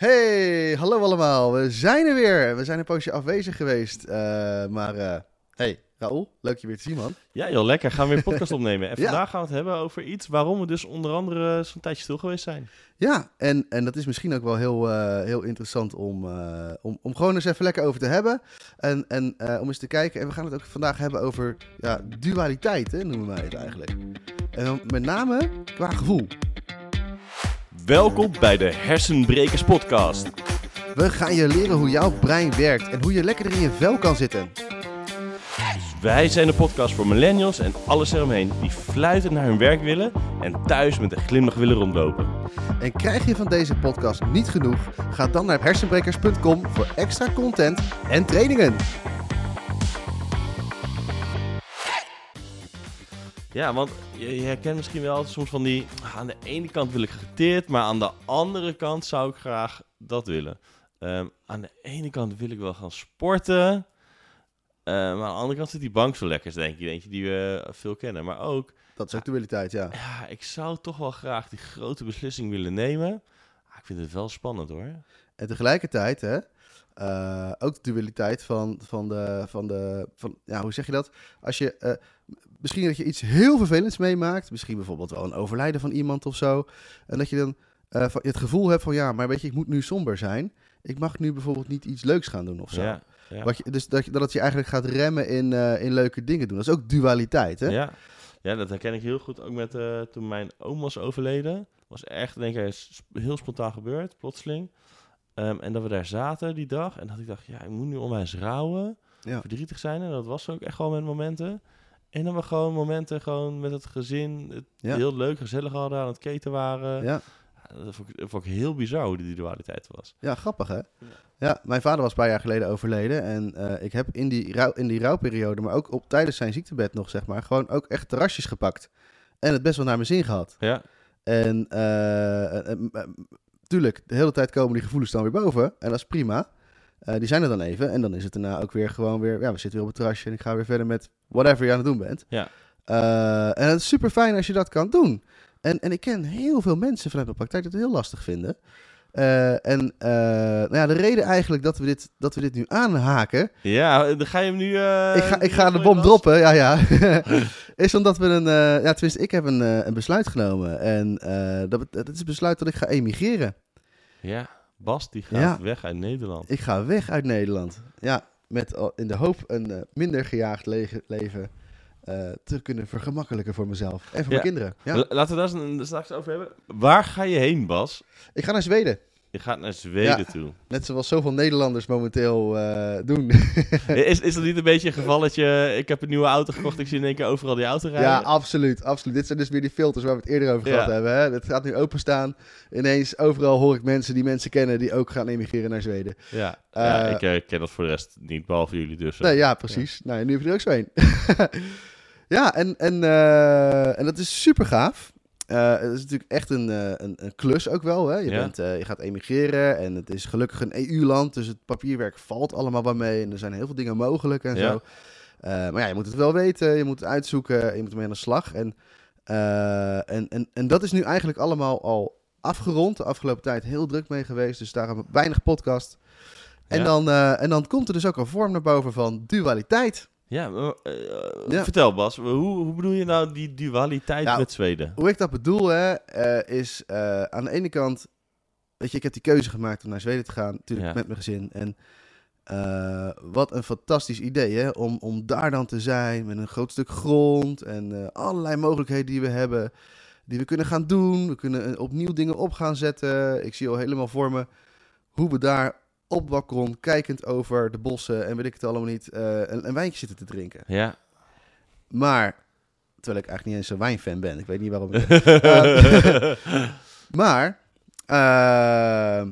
Hey, hallo allemaal. We zijn er weer. We zijn een poosje afwezig geweest. Uh, maar uh, hey, Raoul, leuk je weer te zien, man. Ja, heel lekker. Gaan we weer een podcast opnemen. En Ja. vandaag gaan we het hebben over iets waarom we dus onder andere zo'n tijdje stil geweest zijn. Ja, en, en dat is misschien ook wel heel, eh, heel interessant om, eh, om, om gewoon eens even lekker over te hebben. En, en eh, om eens te kijken. En we gaan het ook vandaag hebben over ja, dualiteit, hè, noemen wij het eigenlijk. En dan met name qua gevoel. Welkom bij de Hersenbrekers podcast. We gaan je leren hoe jouw brein werkt en hoe je lekkerder in je vel kan zitten. Wij zijn de podcast voor millennials en alles eromheen die fluitend naar hun werk willen en thuis met een glimlach willen rondlopen. En krijg je van deze podcast niet genoeg? Ga dan naar hersenbrekers.com voor extra content en trainingen. Ja, want je, je herkent misschien wel soms van die... ah, Aan de ene kant wil ik geteerd, maar aan de andere kant zou ik graag dat willen. Ehm, aan de ene kant wil ik wel gaan sporten. eh, maar aan de andere kant zit die bank zo lekker, denk je. Denk je die we veel kennen. Maar ook, Dat is ook dualiteit, ja. ja, ik zou toch wel graag die grote beslissing willen nemen. Ah, ik vind het wel spannend hoor. En tegelijkertijd, hè, eh, ook de dualiteit van, van de, van de, van, ja, hoe zeg je dat? Als je, eh, misschien dat je iets heel vervelends meemaakt, misschien bijvoorbeeld wel een overlijden van iemand of zo, en dat je dan eh, het gevoel hebt van, ja, maar weet je, ik moet nu somber zijn. Ik mag nu bijvoorbeeld niet iets leuks gaan doen of zo. Ja, ja. Wat je, dus dat, je, dat het je eigenlijk gaat remmen in, eh, in leuke dingen doen. Dat is ook dualiteit, hè? Ja. ja, dat herken ik heel goed. Ook met eh, toen mijn oom was overleden. Was echt, denk ik, heel spontaan gebeurd, plotseling. Ehm, en dat we daar zaten die dag. En dat ik dacht, ja, ik moet nu onwijs rouwen. Ja. Verdrietig zijn. En dat was ook echt gewoon met momenten. En dan we gewoon momenten gewoon met het gezin. Het Ja. heel leuk, gezellig hadden, aan het keten waren. Ja. Dat, vond ik, dat vond ik heel bizar hoe die dualiteit was. Ja, grappig hè? Ja, mijn vader was een paar jaar geleden overleden. En eh, ik heb in die, rouw, in die rouwperiode, maar ook op, tijdens zijn ziektebed nog, zeg maar, gewoon ook echt terrasjes gepakt. En het best wel naar mijn zin gehad. Ja, En eh, eh, eh, eh, tuurlijk, de hele tijd komen die gevoelens dan weer boven. En dat is prima. Eh, die zijn er dan even. En dan is het daarna ook weer gewoon weer, ja, we zitten weer op het terrasje en ik ga weer verder met whatever je aan het doen bent. Ja. Eh, en het is super fijn als je dat kan doen. En, en ik ken heel veel mensen vanuit mijn praktijk die het heel lastig vinden. Eh, en nou ja, de reden eigenlijk dat we dit, dat we dit nu aanhaken, ja dan ga je hem nu... ik, ga, ik ga de bom droppen, ja ja, is omdat we een, ja tenminste ik heb een, een besluit genomen. En dat, dat is het besluit dat ik ga emigreren. Ja, Bas die gaat Ja. weg uit Nederland. Ik ga weg uit Nederland. Ja, met in de hoop een eh, minder gejaagd leven eh, te kunnen vergemakkelijken voor mezelf en voor Ja. mijn kinderen. Ja. Laten we daar eens- straks over hebben. Waar ga je heen, Bas? Ik ga naar Zweden. Je gaat naar Zweden Ja. toe. Net zoals zoveel Nederlanders momenteel eh, doen. Is, is dat niet een beetje een gevalletje? Ik heb een nieuwe auto gekocht, ik zie in één keer overal die auto rijden. Ja, absoluut, absoluut. Dit zijn dus weer die filters waar we het eerder over Ja. gehad hebben. Hè? Het gaat nu openstaan. Ineens overal hoor ik mensen die mensen kennen die ook gaan emigreren naar Zweden. ja. Ja, Eh, ik eh, ken dat voor de rest niet, behalve jullie dus. Nee, ja, precies. Nou, nu heb je er ook zo een. ja, en, en, en dat is super gaaf. Eh, het is natuurlijk echt een, eh, een, een klus ook wel. Hè? Je, Ja. bent, eh, je gaat emigreren en het is gelukkig een EU-land. Dus het papierwerk valt allemaal wel mee. En er zijn heel veel dingen mogelijk en Ja. zo. Maar ja, je moet het wel weten. Je moet het uitzoeken. Je moet ermee aan de slag. En, en, en, en dat is nu eigenlijk allemaal al afgerond. De afgelopen tijd heel druk mee geweest. Dus daarom weinig podcast. En, Ja. dan, en dan komt er dus ook een vorm naar boven van dualiteit. Ja, maar, eh, Ja. vertel Bas, hoe, hoe bedoel je nou die dualiteit Nou, met Zweden? Hoe ik dat bedoel, hè, eh, is eh, aan de ene kant, weet je, ik heb die keuze gemaakt om naar Zweden te gaan, natuurlijk Ja. met mijn gezin. En eh, wat een fantastisch idee, hè, om, om daar dan te zijn met een groot stuk grond en eh, allerlei mogelijkheden die we hebben, die we kunnen gaan doen. We kunnen eh, opnieuw dingen op gaan zetten. Ik zie al helemaal voor me hoe we daar op het balkon, kijkend over de bossen en weet ik het allemaal niet, eh, een, een wijntje zitten te drinken. Ja. Maar, terwijl ik eigenlijk niet eens een wijnfan ben, ik weet niet waarom. ik- Eh, maar, eh,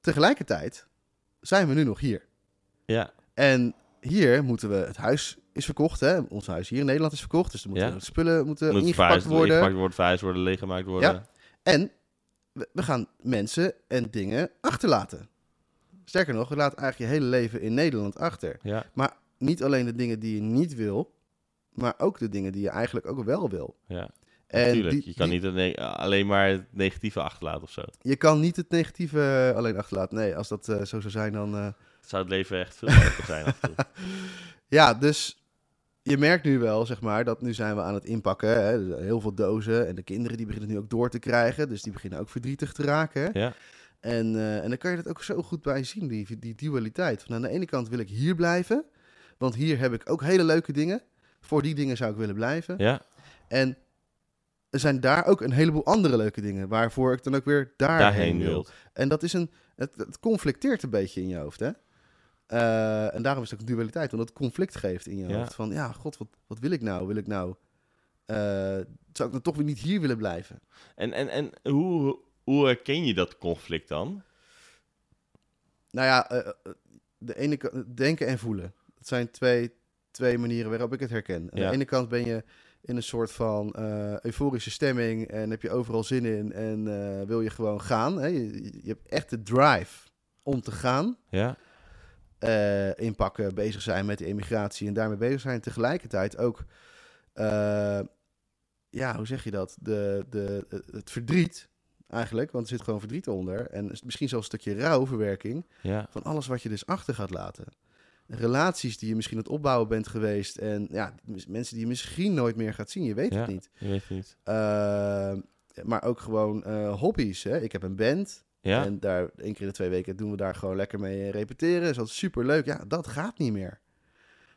tegelijkertijd zijn we nu nog hier. ja, En hier moeten we, het huis is verkocht, hè? ons huis hier in Nederland is verkocht, dus er moeten Ja. spullen moeten moet ingepakt worden. ingepakt worden, verhuisd worden, leeggemaakt worden. En we, we gaan mensen en dingen achterlaten. Sterker nog, je laat eigenlijk je hele leven in Nederland achter. Ja, Niet alleen de dingen die je niet wil, maar ook de dingen die je eigenlijk ook wel wil. ja. En Tuurlijk, die- je kan die- niet ne- alleen maar het negatieve achterlaten of zo. Je kan niet het negatieve alleen achterlaten. Nee, als dat eh, zo zou zijn, dan... eh, zou het leven echt veel leuker zijn. af en toe. Ja, dus je merkt nu wel, zeg maar, dat nu zijn we aan het inpakken. Hè? Heel veel dozen en de kinderen die beginnen nu ook door te krijgen. Dus die beginnen ook verdrietig te raken. hè. Ja, En, eh, en dan kan je dat ook zo goed bij zien, die, die dualiteit. Van aan de ene kant wil ik hier blijven, want hier heb ik ook hele leuke dingen. Voor die dingen zou ik willen blijven. ja, En er zijn daar ook een heleboel andere leuke dingen, waarvoor ik dan ook weer daarheen, daarheen wil. wilt. En dat is een, het, het conflicteert een beetje in je hoofd, hè? Eh, en daarom is het ook dualiteit, omdat het conflict geeft in je Ja. hoofd. Van, ja, god, wat, wat wil ik nou? Wil ik nou... eh, zou ik dan toch weer niet hier willen blijven? En, en, en hoe, hoe herken je dat conflict dan? Nou ja, eh, eh, de ene kant, denken en voelen. Dat zijn twee, twee manieren waarop ik het herken. Aan Ja. de ene kant ben je in een soort van eh, euforische stemming en heb je overal zin in en wil je gewoon gaan. Hè? Je, je hebt echt de drive om te gaan. Ja, inpakken, bezig zijn met de emigratie en daarmee bezig zijn. Tegelijkertijd ook, ja, hoe zeg je dat? De, de, het verdriet eigenlijk, want er zit gewoon verdriet onder. En misschien zelfs een stukje rouwverwerking ja, van alles wat je dus achter gaat laten. Relaties die je misschien aan het opbouwen bent geweest en ja, mensen die je misschien nooit meer gaat zien, je weet Ja. het niet. je weet het niet. Eh, maar ook gewoon eh, hobby's. Hè? Ik heb een band, Ja, en daar één keer in de twee weken doen we daar gewoon lekker mee repeteren. Is dat super leuk? Ja, dat gaat niet meer.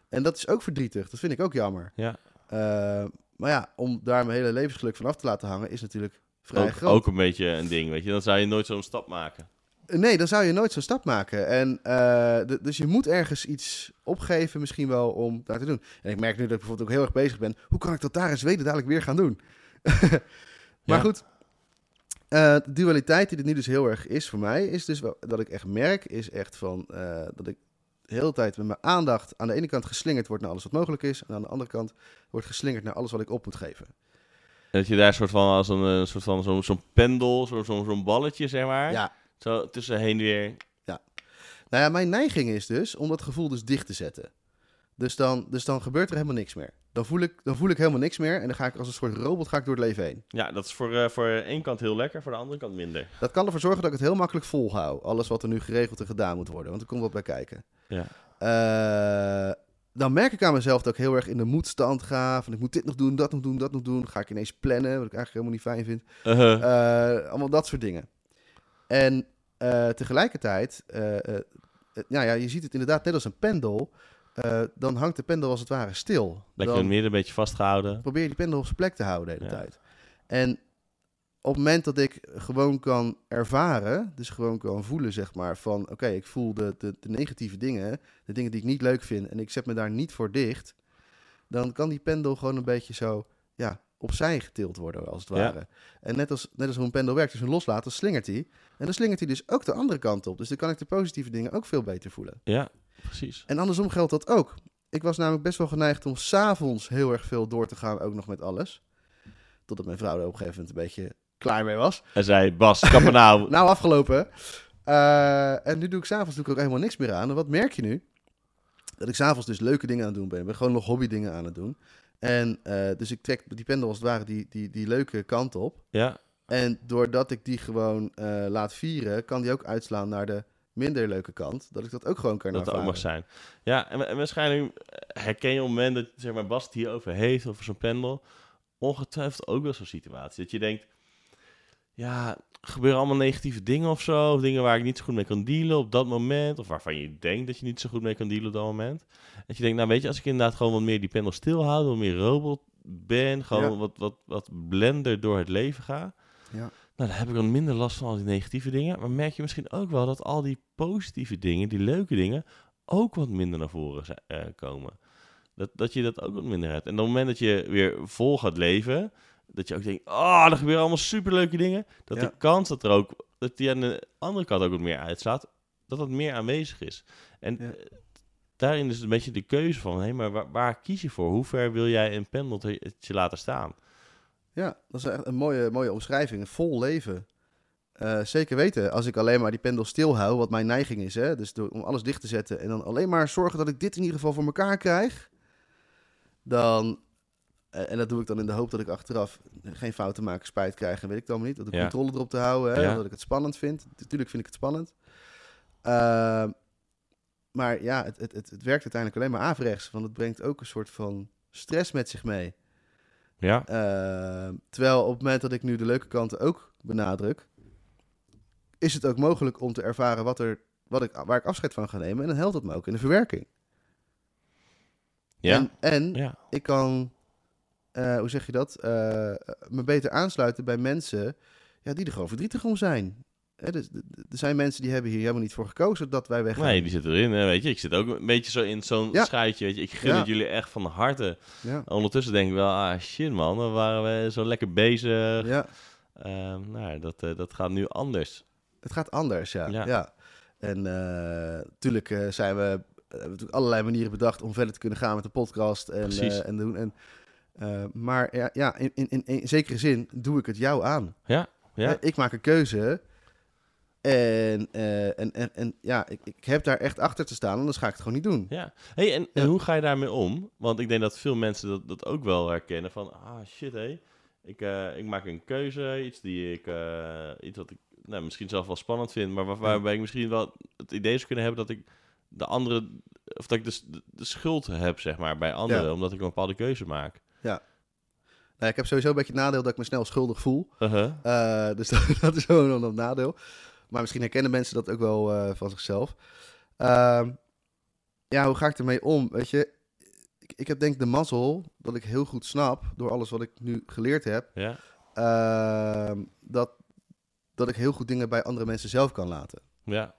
En dat is ook verdrietig. Dat vind ik ook jammer. ja. Eh, maar ja, om daar mijn hele levensgeluk van af te laten hangen, is natuurlijk vrij Ook, groot. ook een beetje een ding, weet je. Dan zou je nooit zo'n stap maken. Nee, dan zou je nooit zo'n stap maken. En, eh, dus je moet ergens iets opgeven, misschien wel, om daar te doen. En ik merk nu dat ik bijvoorbeeld ook heel erg bezig ben. Hoe kan ik dat daar in Zweden dadelijk weer gaan doen? maar Ja. goed, eh, de dualiteit die er nu dus heel erg is voor mij, is dus wel, dat ik echt merk, is echt van eh, dat ik de hele tijd met mijn aandacht aan de ene kant geslingerd wordt naar alles wat mogelijk is. En aan de andere kant wordt geslingerd naar alles wat ik op moet geven. Dat je daar soort van als een, eh, soort van zo'n zo'n pendel, zo'n zo'n zo'n balletje, zeg maar. Ja, Zo tussen heen weer. Nou ja, mijn neiging is dus om dat gevoel dus dicht te zetten. Dus dan, dus dan gebeurt er helemaal niks meer. Dan voel, ik, dan voel ik helemaal niks meer en dan ga ik als een soort robot ga ik door het leven heen. Ja, dat is voor, eh, voor één kant heel lekker, voor de andere kant minder. Dat kan ervoor zorgen dat ik het heel makkelijk volhoud. Alles wat er nu geregeld en gedaan moet worden. Want er komt wat bij kijken. Ja. Eh, dan merk ik aan mezelf dat ik heel erg in de moedstand ga. Van ik moet dit nog doen, dat nog doen, dat nog doen. Ga ik ineens plannen, wat ik eigenlijk helemaal niet fijn vind. Uh-huh. Eh, allemaal dat soort dingen. En eh, tegelijkertijd, eh, nou ja, je ziet het inderdaad net als een pendel. Dan hangt de pendel als het ware stil. Lekker dan midden een beetje vastgehouden. probeer je die pendel op zijn plek te houden de hele Ja. tijd. En op het moment dat ik gewoon kan ervaren, dus gewoon kan voelen, zeg maar, van oké, ik voel de, de, de negatieve dingen, de dingen die ik niet leuk vind, en ik zet me daar niet voor dicht, dan kan die pendel gewoon een beetje zo, ja, opzij getild worden, als het Ja. ware. En net als, net als hoe een pendel werkt, hem loslaat, dan slingert hij. En dan slingert hij dus ook de andere kant op. Dus dan kan ik de positieve dingen ook veel beter voelen. Ja, precies. En andersom geldt dat ook. Ik was namelijk best wel geneigd om s'avonds heel erg veel door te gaan, ook nog met alles. Totdat mijn vrouw er op een gegeven moment een beetje klaar mee was. Hij zei, Bas, kappen nou. Nou, afgelopen. Eh, en nu doe ik s'avonds ook helemaal niks meer aan. En wat merk je nu? Dat ik s'avonds dus leuke dingen aan het doen ben. Ik ben gewoon nog hobby dingen aan het doen. En eh, dus ik trek die pendel als het ware die, die, die leuke kant op. Ja, En doordat ik die gewoon eh, laat vieren, kan die ook uitslaan naar de minder leuke kant. Dat ik dat ook gewoon kan dat ook mag zijn. Ja, en, en waarschijnlijk herken je op het moment dat zeg maar, Bas het hierover heeft, over zo'n pendel, ongetwijfeld ook wel zo'n situatie. Dat je denkt, ja, gebeuren allemaal negatieve dingen of zo, of dingen waar ik niet zo goed mee kan dealen op dat moment, of waarvan je denkt dat je niet zo goed mee kan dealen op dat moment. Dat je denkt, nou weet je, als ik inderdaad gewoon wat meer die pendel stilhoud, wat meer robot ben, gewoon Ja. wat, wat, wat blender door het leven ga, Ja. nou, dan heb ik dan minder last van al die negatieve dingen. Maar merk je misschien ook wel dat al die positieve dingen, die leuke dingen, ook wat minder naar voren eh, komen. Dat, dat je dat ook wat minder hebt. En op het moment dat je weer vol gaat leven, dat je ook denkt, oh, er gebeuren allemaal superleuke dingen. Dat Ja. de kans dat er ook, dat die aan de andere kant ook wat meer uitslaat, dat dat meer aanwezig is. En Ja. eh, daarin is een beetje de keuze van, hé, maar waar, waar kies je voor? Hoe ver wil jij een pendeltje laten staan? Ja, dat is echt een mooie, mooie omschrijving. Een vol leven. Eh, zeker weten, als ik alleen maar die pendel stilhoud, wat mijn neiging is, hè, dus door, om alles dicht te zetten en dan alleen maar zorgen dat ik dit in ieder geval voor elkaar krijg, dan en dat doe ik dan in de hoop dat ik achteraf geen fouten maak, spijt krijg en weet ik het allemaal niet. Dat ik Ja. controle erop te houden, hè, Ja. dat ik het spannend vind. Natuurlijk vind ik het spannend. Ehm, maar ja, het, het, het, het werkt uiteindelijk alleen maar averechts. Want het brengt ook een soort van stress met zich mee. Ja, Ehm, terwijl op het moment dat ik nu de leuke kanten ook benadruk, is het ook mogelijk om te ervaren wat er, wat ik, waar ik afscheid van ga nemen. En dan helpt het me ook in de verwerking. ja, En, en ja. ik kan, eh, hoe zeg je dat, Eh, me beter aansluiten bij mensen ja, die er gewoon verdrietig om zijn. Hè, dus, er zijn mensen die hebben hier helemaal niet voor gekozen dat wij weggaan. Nee, die zit erin, hè, weet je. Ik zit ook een beetje zo in zo'n Ja. schuitje, weet je. Ik gun Ja. het jullie echt van harte. Ja, Ondertussen denk ik wel, ah shit man, dan waren we zo lekker bezig. ja, Ehm, nou, dat, eh, dat gaat nu anders. het gaat anders, ja. Ja. En natuurlijk zijn we, hebben we natuurlijk allerlei manieren bedacht om verder te kunnen gaan met de podcast en, Precies. en doen. En, eh, maar ja, ja in, in, in, in zekere zin doe ik het jou aan. Ja, ja. Eh, Ik maak een keuze. En, eh, en, en, en ja, ik, ik heb daar echt achter te staan, anders ga ik het gewoon niet doen. Ja. Hey, en, hoe ga je daarmee om? Want ik denk dat veel mensen dat, dat ook wel herkennen. Van, ah shit hé, ik, eh, ik maak een keuze, iets die ik, iets wat ik nou, misschien zelf wel spannend vind, maar waar, waarbij ik misschien wel het idee zou kunnen hebben dat ik de andere, of dat ik dus de, de schuld heb, zeg maar, bij anderen, Ja. omdat ik een bepaalde keuze maak. Nou, ik heb sowieso een beetje het nadeel dat ik me snel schuldig voel. Uh-huh. Eh, dus dat, dat is gewoon een nadeel. Maar misschien herkennen mensen dat ook wel eh, van zichzelf. Ehm, ja, hoe ga ik ermee om? Weet je, ik, ik heb denk ik de mazzel dat ik heel goed snap, door alles wat ik nu geleerd heb, Ja, ehm, dat, dat ik heel goed dingen bij andere mensen zelf kan laten. ja,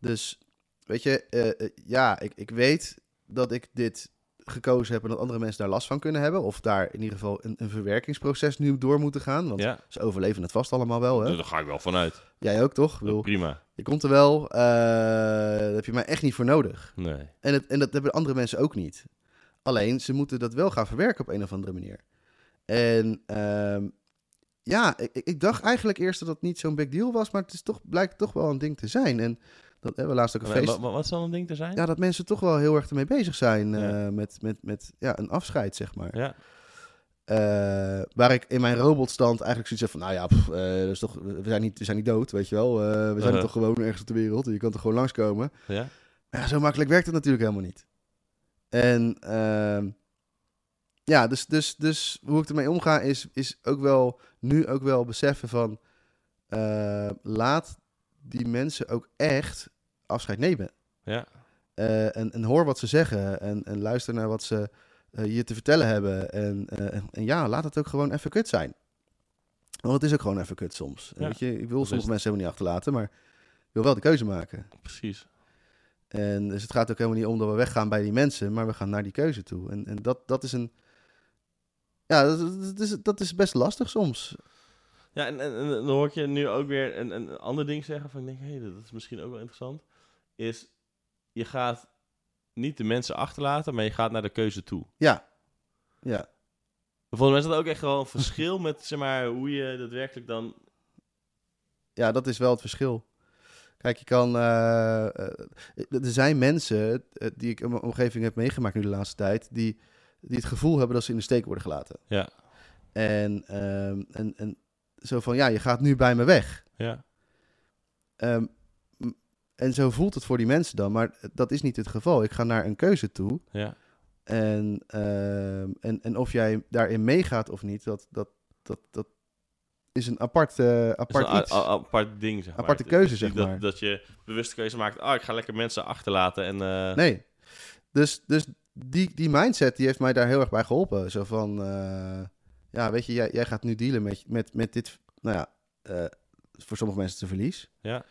Dus, weet je, eh, ja, ik, ik weet dat ik dit gekozen heb en dat andere mensen daar last van kunnen hebben. Of daar in ieder geval een, een verwerkingsproces nu door moeten gaan. Want ja. ze overleven het vast allemaal wel, hè? Dus daar ga ik wel vanuit. Jij ook, toch? Bedoel, Prima. je komt er wel, eh, daar heb je mij echt niet voor nodig. Nee. En, het, en dat hebben andere mensen ook niet. Alleen, ze moeten dat wel gaan verwerken op een of andere manier. En ehm, ja, ik, ik- ik dacht eigenlijk eerst dat dat niet zo'n big deal was, maar het is toch, blijkt toch wel een ding te zijn. En dat hebben we laatst ook een feest. wa- wa- wat zal een ding te zijn? Ja, dat mensen toch wel heel erg ermee bezig zijn eh, met, met, met ja, een afscheid, zeg maar. Ja, Eh, waar ik in mijn robotstand eigenlijk zoiets heb van, nou ja, pff, eh, dat is toch, we, zijn niet, we zijn niet dood, weet je wel. We zijn Uh-huh. toch gewoon ergens op de wereld. Je kan toch gewoon langskomen. ja, Maar ja, zo makkelijk werkt het natuurlijk helemaal niet. En ehm, ja, dus, dus, dus hoe ik ermee omga is, is ook wel nu ook wel beseffen van laat die mensen ook echt afscheid nemen. ja, Eh, en, en hoor wat ze zeggen en, en luister naar wat ze eh, je te vertellen hebben. En, eh, en, en ja, laat het ook gewoon even kut zijn. Want het is ook gewoon even kut soms. Ja, Weet je, ik wil dat sommige mensen helemaal niet achterlaten, maar ik wil wel de keuze maken. precies. En dus het gaat ook helemaal niet om dat we weggaan bij die mensen, maar we gaan naar die keuze toe. En, en dat, dat is een. Ja, dat, dat is, dat is best lastig soms. Ja, en, en, en dan hoor ik je nu ook weer een, een ander ding zeggen van ik denk, hé, dat is misschien ook wel interessant. Is, je gaat niet de mensen achterlaten, maar je gaat naar de keuze toe. Ja. Ja. Volgens mij is dat ook echt wel een verschil met, zeg maar, hoe je daadwerkelijk dan... ja, dat is wel het verschil. Kijk, je kan. eh, eh, er zijn mensen eh, die ik in mijn omgeving heb meegemaakt nu de laatste tijd, die, die het gevoel hebben dat ze in de steek worden gelaten. Ja, En, ehm, en, en zo van, ja, je gaat nu bij me weg. ja, Ehm, en zo voelt het voor die mensen dan, maar dat is niet het geval. Ik ga naar een keuze toe. ja, En, ehm, en, en of jij daarin meegaat of niet, dat, dat, dat, dat is een apart, Dat apart een iets. apart ding, zeg maar. Aparte keuze, zeg dat, maar. Dat je bewuste keuze maakt, ah, ik ga lekker mensen achterlaten en... eh, Nee. Dus, dus die, die mindset die heeft mij daar heel erg bij geholpen. Zo van, eh, ja, weet je, jij, jij gaat nu dealen met, met, met dit, nou ja, eh, voor sommige mensen het een verlies. Ja,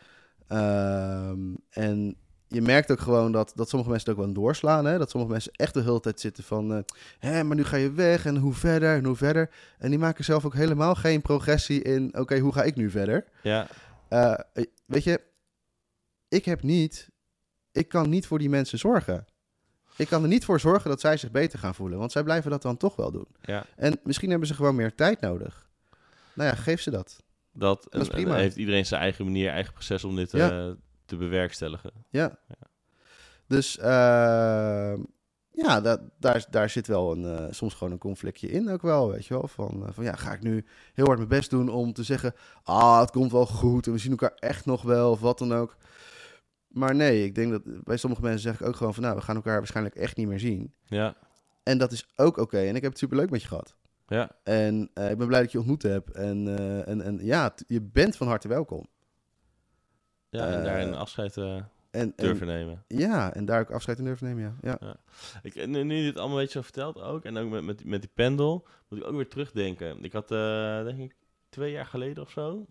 Ehm, en je merkt ook gewoon dat, dat sommige mensen het ook wel doorslaan. Hè? Dat sommige mensen echt de hele tijd zitten van... eh, Hé, maar nu ga je weg en hoe verder en hoe verder. En die maken zelf ook helemaal geen progressie in... Oké, hoe ga ik nu verder? ja, Eh, weet je, ik heb niet... Ik kan niet voor die mensen zorgen. Ik kan er niet voor zorgen dat zij zich beter gaan voelen. Want zij blijven dat dan toch wel doen. ja. En misschien hebben ze gewoon meer tijd nodig. Nou ja, geef ze dat. Dat, is en- prima. heeft iedereen zijn eigen manier, eigen proces om dit Ja. eh, te bewerkstelligen. Ja. Dus, ehm, ja, dat, daar, daar zit wel een, eh, soms gewoon een conflictje in ook wel, weet je wel. Van, eh, van ja, ga ik nu heel hard mijn best doen om te zeggen... ah, het komt wel goed en we zien elkaar echt nog wel of wat dan ook. Maar nee, ik denk dat bij sommige mensen zeg ik ook gewoon van... nou, we gaan elkaar waarschijnlijk echt niet meer zien. Ja, En dat is ook oké. En ik heb het superleuk met je gehad. ja. En eh, ik ben blij dat ik je ontmoet heb. En, eh, en, en ja, je bent van harte welkom. ja en Eh, daarin afscheid eh, En, en, durven nemen. ja, en daar ook afscheid in durven nemen, ja. ja. Ik, nu, nu je dit allemaal een beetje zo vertelt ook, en ook met, met, met die pendel, moet ik ook weer terugdenken. Ik had, denk ik, twee jaar geleden of zo,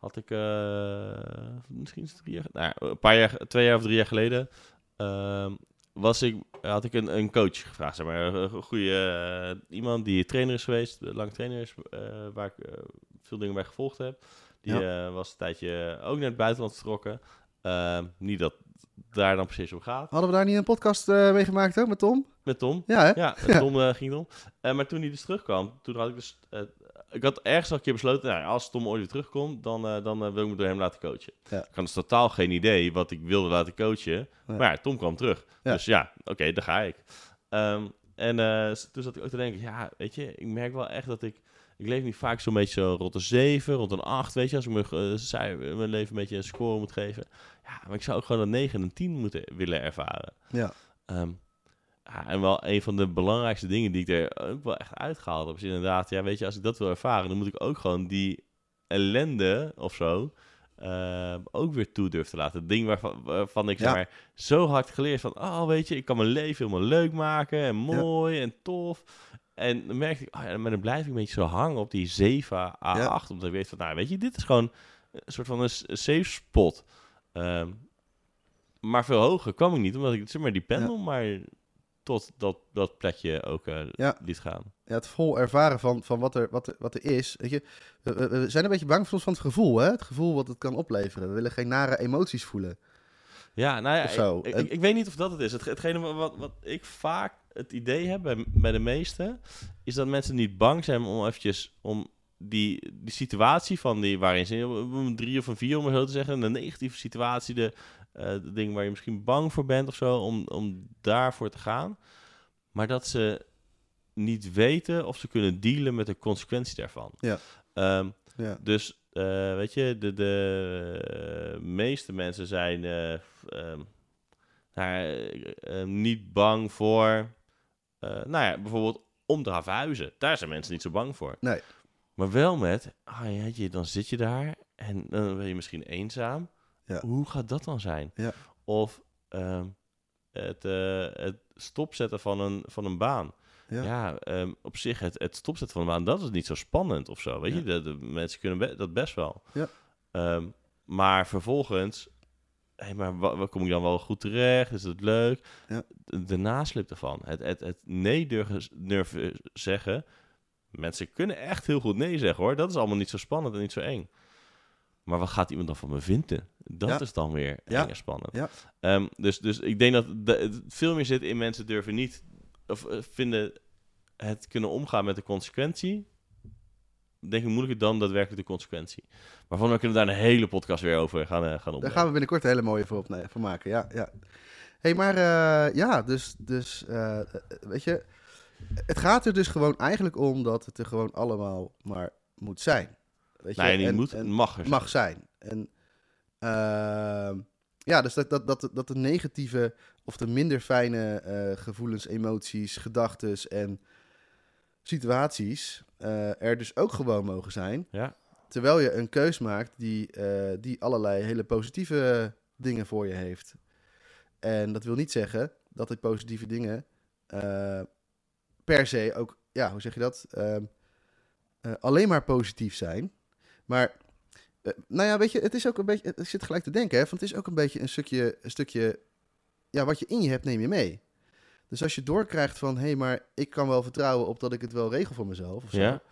had ik, eh, misschien drie jaar, nou, een paar jaar, twee jaar of drie jaar geleden, ehm, was ik, had ik een, een coach gevraagd, zeg maar, een goede iemand die trainer is geweest, lang trainer is, eh, waar ik eh, veel dingen bij gevolgd heb. Die eh, was een tijdje ook naar het buitenland vertrokken. Ehm, niet dat daar dan precies om gaat. Hadden we daar niet een podcast eh mee gemaakt ook met Tom? Met Tom. Ja, hè? Ja, met Tom eh, ging het om. Eh, maar toen hij dus terugkwam, toen had ik dus... ik had ergens al een keer besloten, nou, als Tom ooit weer terugkomt, dan, eh, dan eh, wil ik me door hem laten coachen. Ja. Ik had dus totaal geen idee wat ik wilde laten coachen. Maar ja, Tom kwam terug. Dus ja, oké, daar ga ik. Ehm, en eh, toen zat ik ook te denken, ja, weet je, ik merk wel echt dat ik... Ik leef nu vaak zo'n beetje zo rond een 7, rond een 8, weet je. Als ik me, zei, mijn leven een beetje een score moet geven. Ja, maar ik zou ook gewoon een 9 en een 10 moeten willen ervaren. Ja. Ehm, ja, en wel een van de belangrijkste dingen die ik er ook wel echt uitgehaald heb, is inderdaad, ja, weet je, als ik dat wil ervaren, dan moet ik ook gewoon die ellende of zo ehm, ook weer toe durven te laten. Het ding waarvan, waarvan ik zeg maar zo hard geleerd van, oh, weet je, ik kan mijn leven helemaal leuk maken en mooi en tof. En dan merkte ik, oh ja, maar dan blijf ik een beetje zo hangen op die 7 A8, Ja. omdat ik weet van, nou, weet je, dit is gewoon een soort van een safe spot. Ehm, maar veel hoger kwam ik niet, omdat ik zeg maar die pendel maar tot dat, dat plekje ook eh, Ja. liet gaan. ja, het vol ervaren van, van wat, er, wat, er, wat er is. Weet je, we, zijn een beetje bang soms van het gevoel, hè? Het gevoel wat het kan opleveren. We willen geen nare emoties voelen. Ja, nou ja. Ik, ik, weet niet of dat het is. Het, hetgene wat, wat ik vaak het idee heb bij, bij de meesten, is dat mensen niet bang zijn om eventjes om die, die situatie van die waarin ze een drie of een vier, om het zo te zeggen, de negatieve situatie, de, de dingen waar je misschien bang voor bent of zo, om, om daarvoor te gaan. Maar dat ze niet weten of ze kunnen dealen met de consequentie daarvan. Ja. Ehm, Ja, dus eh, weet je, de, de meeste mensen zijn eh, ehm, nou, eh, eh, niet bang voor, eh, nou ja, bijvoorbeeld om te gaan verhuizen. Daar zijn mensen niet zo bang voor. Nee. Maar wel met, ah ja, je, dan zit je daar en dan ben je misschien eenzaam. Ja. Hoe gaat dat dan zijn? Ja. Of ehm, het, eh, het stopzetten van een, van een baan. ja. Ja, ehm, op zich, het, het stopzetten van een baan, dat is niet zo spannend of zo. Weet je, de, de mensen kunnen be- dat best wel. Ja. Ehm, maar vervolgens, hey, maar wa- wa- kom ik dan wel goed terecht? Is het leuk? Ja. De, de nasleep ervan. Het, het, het nee durven zeggen. Mensen kunnen echt heel goed nee zeggen hoor. Dat is allemaal niet zo spannend en niet zo eng. Maar wat gaat iemand dan van me vinden? Dat Ja. is dan weer Ja. spannend. Ja. Ehm, dus, dus ik denk dat de- het veel meer zit in mensen durven niet of eh, vinden het kunnen omgaan met de consequentie. Denk ik moeilijker dan daadwerkelijk de consequentie. Waarvan we kunnen daar een hele podcast weer over gaan, eh, gaan opnemen. Daar gaan we binnenkort een hele mooie voor, voor maken. Ja, ja. hey, maar eh, ja, dus, dus weet je, het gaat er dus gewoon eigenlijk om dat het er gewoon allemaal maar moet zijn. Weet je? Nee, niet En- moet, en mag er mag zijn. En ehm, ja, dus dat, dat, dat, dat de negatieve of de minder fijne eh, gevoelens, emoties, gedachten en situaties eh, er dus ook gewoon mogen zijn. Ja, Terwijl je een keus maakt die, eh, die allerlei hele positieve dingen voor je heeft. En dat wil niet zeggen dat die positieve dingen per se ook, ja, hoe zeg je dat? Ehm, eh, alleen maar positief zijn. Maar, eh, nou ja, weet je, het is ook een beetje, ik zit gelijk te denken, hè, want het is ook een beetje een stukje, een stukje, ja, wat je in je hebt, neem je mee. Dus als je doorkrijgt van, hé, hey, maar ik kan wel vertrouwen op dat ik het wel regel voor mezelf, of zo, Ja.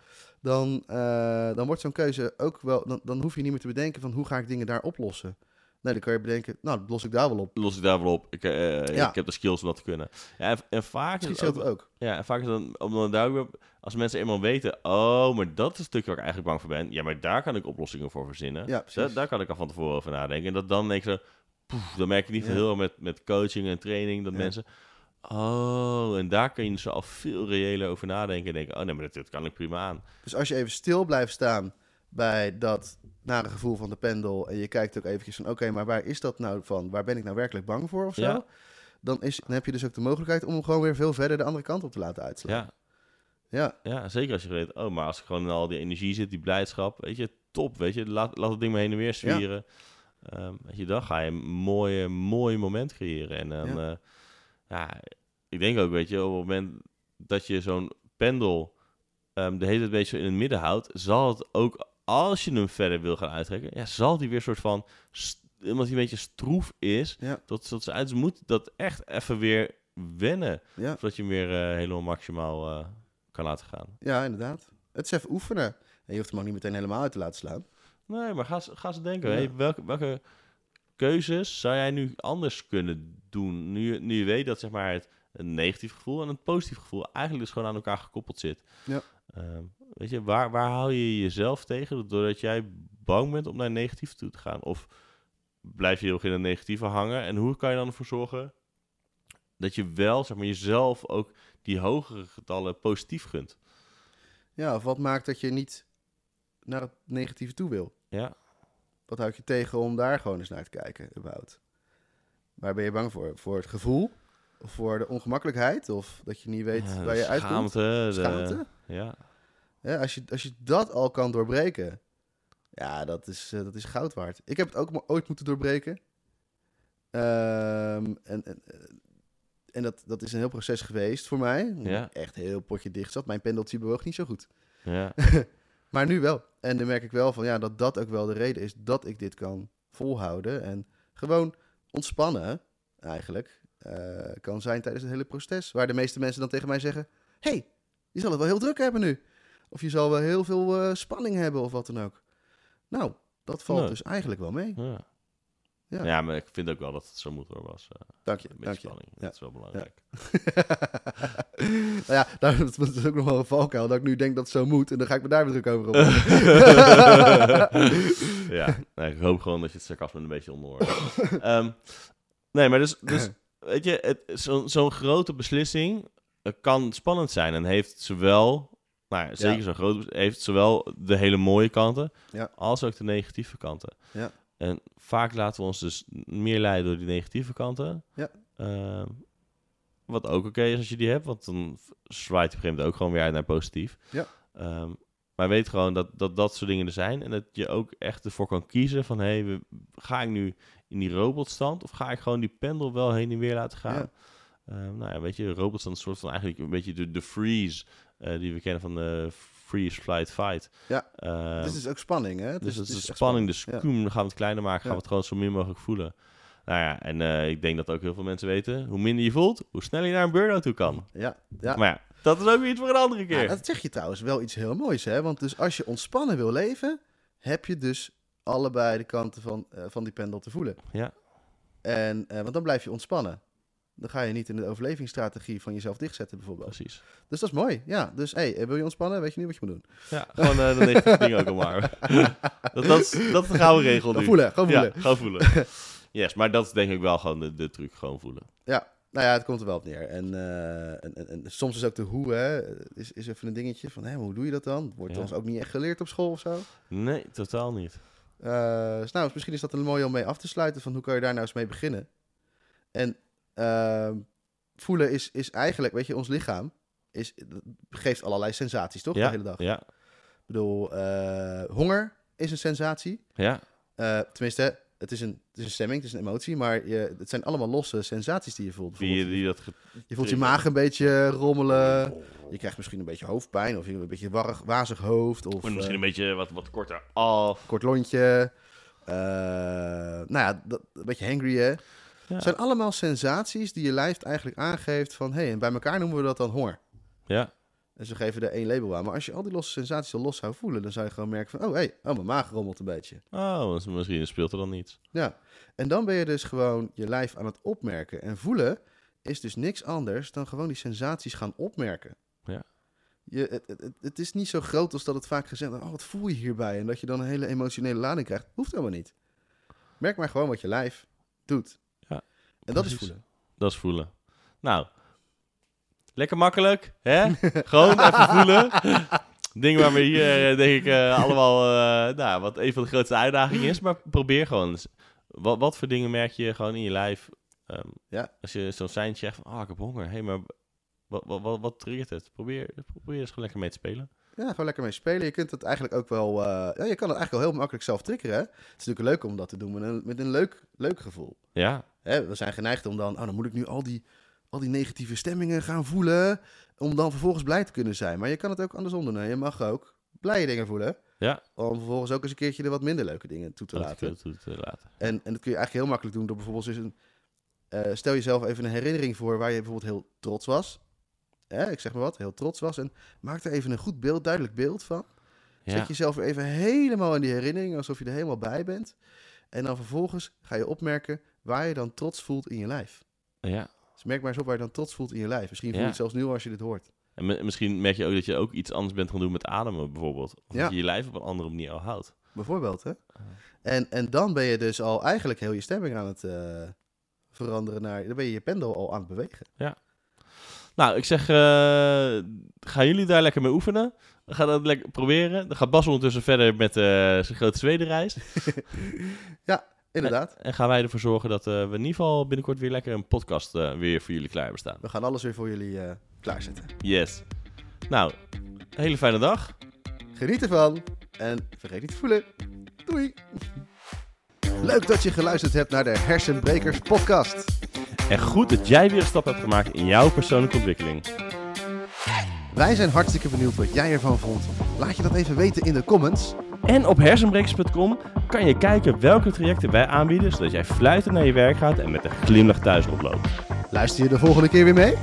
dan, eh, dan wordt zo'n keuze ook wel, dan, dan hoef je niet meer te bedenken van, hoe ga ik dingen daar oplossen? Nee, dan kan je bedenken, nou, dat los ik daar wel op. los ik daar wel op. Ik, eh, Ja. ik heb de skills om dat te kunnen. Ja, en, en vaak is het ook, het ook. ja, en vaak is het dan, omdat als mensen eenmaal weten, oh, maar dat is een stukje waar ik eigenlijk bang voor ben. Ja, maar daar kan ik oplossingen voor verzinnen. Ja, daar, daar kan ik al van tevoren over nadenken. En dat dan denk ik zo, poef, dan merk je niet Ja. heel met, met coaching en training dat mensen, Oh, en daar kun je dus al veel reëler over nadenken. En denken, oh nee, maar dat, dat kan ik prima aan. Dus als je even stil blijft staan bij dat nare gevoel van de pendel... en je kijkt ook eventjes van, oké, maar waar is dat nou van? Waar ben ik nou werkelijk bang voor of zo? Ja. Dan, is, dan heb je dus ook de mogelijkheid om hem gewoon weer veel verder de andere kant op te laten uitslaan. Ja, Ja, ja, zeker als je weet, oh, maar als ik gewoon in al die energie zit, die blijdschap, weet je, top, weet je, laat, laat het ding maar heen en weer zwieren. Ehm, weet je, dan ga je een mooie, mooi moment creëren. En dan, Ja. ja. ja, ik denk ook, weet je, op het moment dat je zo'n pendel ehm, de hele tijd beetje in het midden houdt, zal het ook, als je hem verder wil gaan uittrekken, ja, zal die weer soort van, omdat hij een beetje stroef is, ja, tot, tot ze uit moet dat echt even weer wennen, ja. zodat je hem weer eh, helemaal maximaal eh, kan laten gaan. ja, inderdaad. Het is even oefenen. En je hoeft hem ook niet meteen helemaal uit te laten slaan. Nee, maar ga, ze- ga ze denken. Ja. Hey, welke, welke keuzes zou jij nu anders kunnen doen? Nu, nu je weet dat zeg maar, het een negatief gevoel en een positief gevoel eigenlijk dus gewoon aan elkaar gekoppeld zit. Ja. Ehm, weet je, waar, waar hou je jezelf tegen doordat jij bang bent om naar negatief toe te gaan? Of blijf je heel erg in het negatieve hangen? En hoe kan je dan ervoor zorgen dat je wel zeg maar, jezelf ook die hogere getallen positief gunt? Ja, of wat maakt dat je niet naar het negatieve toe wil? Ja, Wat houdt je tegen om daar gewoon eens naar te kijken, überhaupt? Waar ben je bang voor? Voor het gevoel? Voor de ongemakkelijkheid? Of dat je niet weet Ja, waar je uitkomt? schaamte. de- Schaamte? Ja, Ja, als, je, als je dat al kan doorbreken, ja, dat is, eh, dat is goud waard. Ik heb het ook maar ooit moeten doorbreken. Ehm, en en, eh, en dat, dat is een heel proces geweest voor mij. Ja. Echt heel potje dicht zat. Mijn pendeltje bewoog niet zo goed. ja. Maar nu wel. En dan merk ik wel van ja, dat dat ook wel de reden is dat ik dit kan volhouden. En gewoon ontspannen, eigenlijk, eh, kan zijn tijdens het hele proces. Waar de meeste mensen dan tegen mij zeggen: hey, je zal het wel heel druk hebben nu. Of je zal wel heel veel eh, spanning hebben of wat dan ook. Nou, dat valt Nee. dus eigenlijk wel mee. Ja. Ja. Ja. maar ik vind ook wel dat het zo moet hoor, was. eh, Dank je, een beetje dank je. spanning. Ja. Dat is wel belangrijk. nou ja, daar, dat is ook nog wel een valkuil. Dat ik nu denk dat het zo moet. En dan ga ik me daar weer druk over op. ja, nee, ik hoop gewoon dat je het sarcasme een beetje onder hoort. Ehm, nee, maar dus, dus weet je, zo'n zo'n grote beslissing eh, kan spannend zijn en heeft zowel, nou ja, zeker Ja. zo'n groot, heeft zowel de hele mooie kanten Ja. als ook de negatieve kanten. Ja. En vaak laten we ons dus meer leiden door die negatieve kanten. Ja. Ehm, wat ook oké is als je die hebt, want dan zwaait je op een gegeven moment ook gewoon weer uit naar positief. Ja. Ehm, maar weet gewoon dat, dat dat soort dingen er zijn. En dat je ook echt ervoor kan kiezen van... hé, hey, ga ik nu in die robotstand... of ga ik gewoon die pendel wel heen en weer laten gaan? Ja. Ehm, nou ja, weet je, robotstand is een soort van eigenlijk een beetje de, de freeze... eh, die we kennen van de freeze, flight, fight. Ja. Ehm, Het is ook spanning, hè? Het dus is- het is spanning, scoom, dan gaan we het kleiner maken, gaan Ja. we het gewoon zo min mogelijk voelen. Nou ja, en eh, ik denk dat ook heel veel mensen weten, hoe minder je voelt, hoe sneller je naar een burn-out toe kan. Ja, ja. ja. Maar ja, dat is ook weer iets voor een andere keer. Ja, dat zeg je trouwens wel iets heel moois, hè? Want dus als je ontspannen wil leven, heb je dus allebei de kanten van, eh, van die pendel te voelen. Ja. En, eh, want dan blijf je ontspannen. Dan ga je niet in de overlevingsstrategie van jezelf dichtzetten, bijvoorbeeld. Precies. Dus dat is mooi. Ja, dus hey, eh, wil je ontspannen? Weet je nu wat je moet doen? Ja, gewoon eh, de negatieve dingen ook al maar. dat, dat, is, dat is de gouden regel Gewoon nu. voelen, gewoon voelen. Ja, gewoon voelen. Yes, maar dat is denk ik wel gewoon de, de truc, gewoon voelen. Ja, nou ja, het komt er wel op neer. En, en, en, en soms is ook de hoe, hè, is, is even een dingetje van, hé, hoe doe je dat dan? Wordt Ja. ons ook niet echt geleerd op school of zo? Nee, totaal niet. Dus nou, misschien is dat een mooi om mee af te sluiten van hoe kan je daar nou eens mee beginnen. En ehm, voelen is, is eigenlijk, weet je, ons lichaam is, geeft allerlei sensaties, toch? Ja, De hele dag. ja, Ik bedoel, eh, honger is een sensatie. ja, Eh, tenminste, het is, een, het is een stemming, het is een emotie, maar je, het zijn allemaal losse sensaties die je voelt. die, die dat... je voelt je maag een beetje rommelen. Je krijgt misschien een beetje hoofdpijn of een beetje warrig, wazig hoofd. Of, misschien eh, een beetje wat, wat korter af. kort lontje. eh, nou ja, dat, een beetje hangry, hè? Ja. Het zijn allemaal sensaties die je lijf eigenlijk aangeeft van... hé, hey, en bij elkaar noemen we dat dan honger. Ja, En ze geven er één label aan. Maar als je al die losse sensaties al los zou voelen... dan zou je gewoon merken van... oh, hé, hey, oh, mijn maag rommelt een beetje. oh, misschien speelt er dan niets. Ja, en dan ben je dus gewoon je lijf aan het opmerken. En voelen is dus niks anders dan gewoon die sensaties gaan opmerken. Ja. Je, het, het, het- is niet zo groot als dat het vaak gezegd wordt. Oh, wat voel je hierbij? En dat je dan een hele emotionele lading krijgt. Hoeft helemaal niet. Merk maar gewoon wat je lijf doet. Ja, En dat is voelen. Dat is voelen. Nou, Lekker makkelijk, hè? Gewoon even voelen. Ding waar we hier, eh, denk ik, eh, allemaal, eh, nou, wat een van de grootste uitdagingen is. Maar probeer gewoon. eens. Wat, wat voor dingen merk je gewoon in je lijf? ehm, Ja. Als je zo'n seintje zegt van, ah, ik heb honger. Hé, hey, maar wat, wat, wat, wat triggert het? Probeer, probeer eens gewoon lekker mee te spelen. Ja, gewoon lekker mee spelen. Je kunt het eigenlijk ook wel... ja, je kan het eigenlijk wel heel makkelijk zelf triggeren. Hè? Het is natuurlijk leuk om dat te doen met een, met een leuk, leuk gevoel. Ja, Hè, we zijn geneigd om dan... Oh, dan moet ik nu al die, al die negatieve stemmingen gaan voelen... om dan vervolgens blij te kunnen zijn. Maar je kan het ook andersom doen. hè. Je mag ook blije dingen voelen... ja. om vervolgens ook eens een keertje de wat minder leuke dingen toe te Dat laten. toe te laten. En, en dat kun je eigenlijk heel makkelijk doen door bijvoorbeeld eens een... eh, stel jezelf even een herinnering voor waar je bijvoorbeeld heel trots was. Ik zeg maar wat, heel trots was. En maak er even een goed beeld, duidelijk beeld van. Ja. Zet jezelf even helemaal in die herinnering, alsof je er helemaal bij bent. En dan vervolgens ga je opmerken waar je dan trots voelt in je lijf. ja. Dus merk maar eens op waar je dan trots voelt in je lijf. Misschien voel je Ja. het zelfs nu al als je dit hoort. En mi- misschien merk je ook dat je ook iets anders bent gaan doen met ademen, bijvoorbeeld. Of Ja. dat je je lijf op een andere manier al houdt. Bijvoorbeeld, hè? En, en dan ben je dus al eigenlijk heel je stemming aan het eh, veranderen naar... Dan ben je je pendel al aan het bewegen. Nou, ik zeg, eh, gaan jullie daar lekker mee oefenen? Ga dat lekker proberen. Dan gaat Bas ondertussen verder met eh, zijn grote Zwedenreis. Inderdaad. En gaan wij ervoor zorgen dat eh, we in ieder geval binnenkort weer lekker een podcast eh, weer voor jullie klaar hebben staan. We gaan alles weer voor jullie eh, klaarzetten. Yes. Nou, een hele fijne dag. Geniet ervan en vergeet niet te voelen. Doei! Leuk dat je geluisterd hebt naar de Hersenbrekers podcast. En goed dat jij weer een stap hebt gemaakt in jouw persoonlijke ontwikkeling. Wij zijn hartstikke benieuwd wat jij ervan vond. Laat je dat even weten in de comments. En op hersenbrekers.com kan je kijken welke trajecten wij aanbieden, zodat jij fluitend naar je werk gaat en met een glimlach thuis oploopt. Luister je de volgende keer weer mee?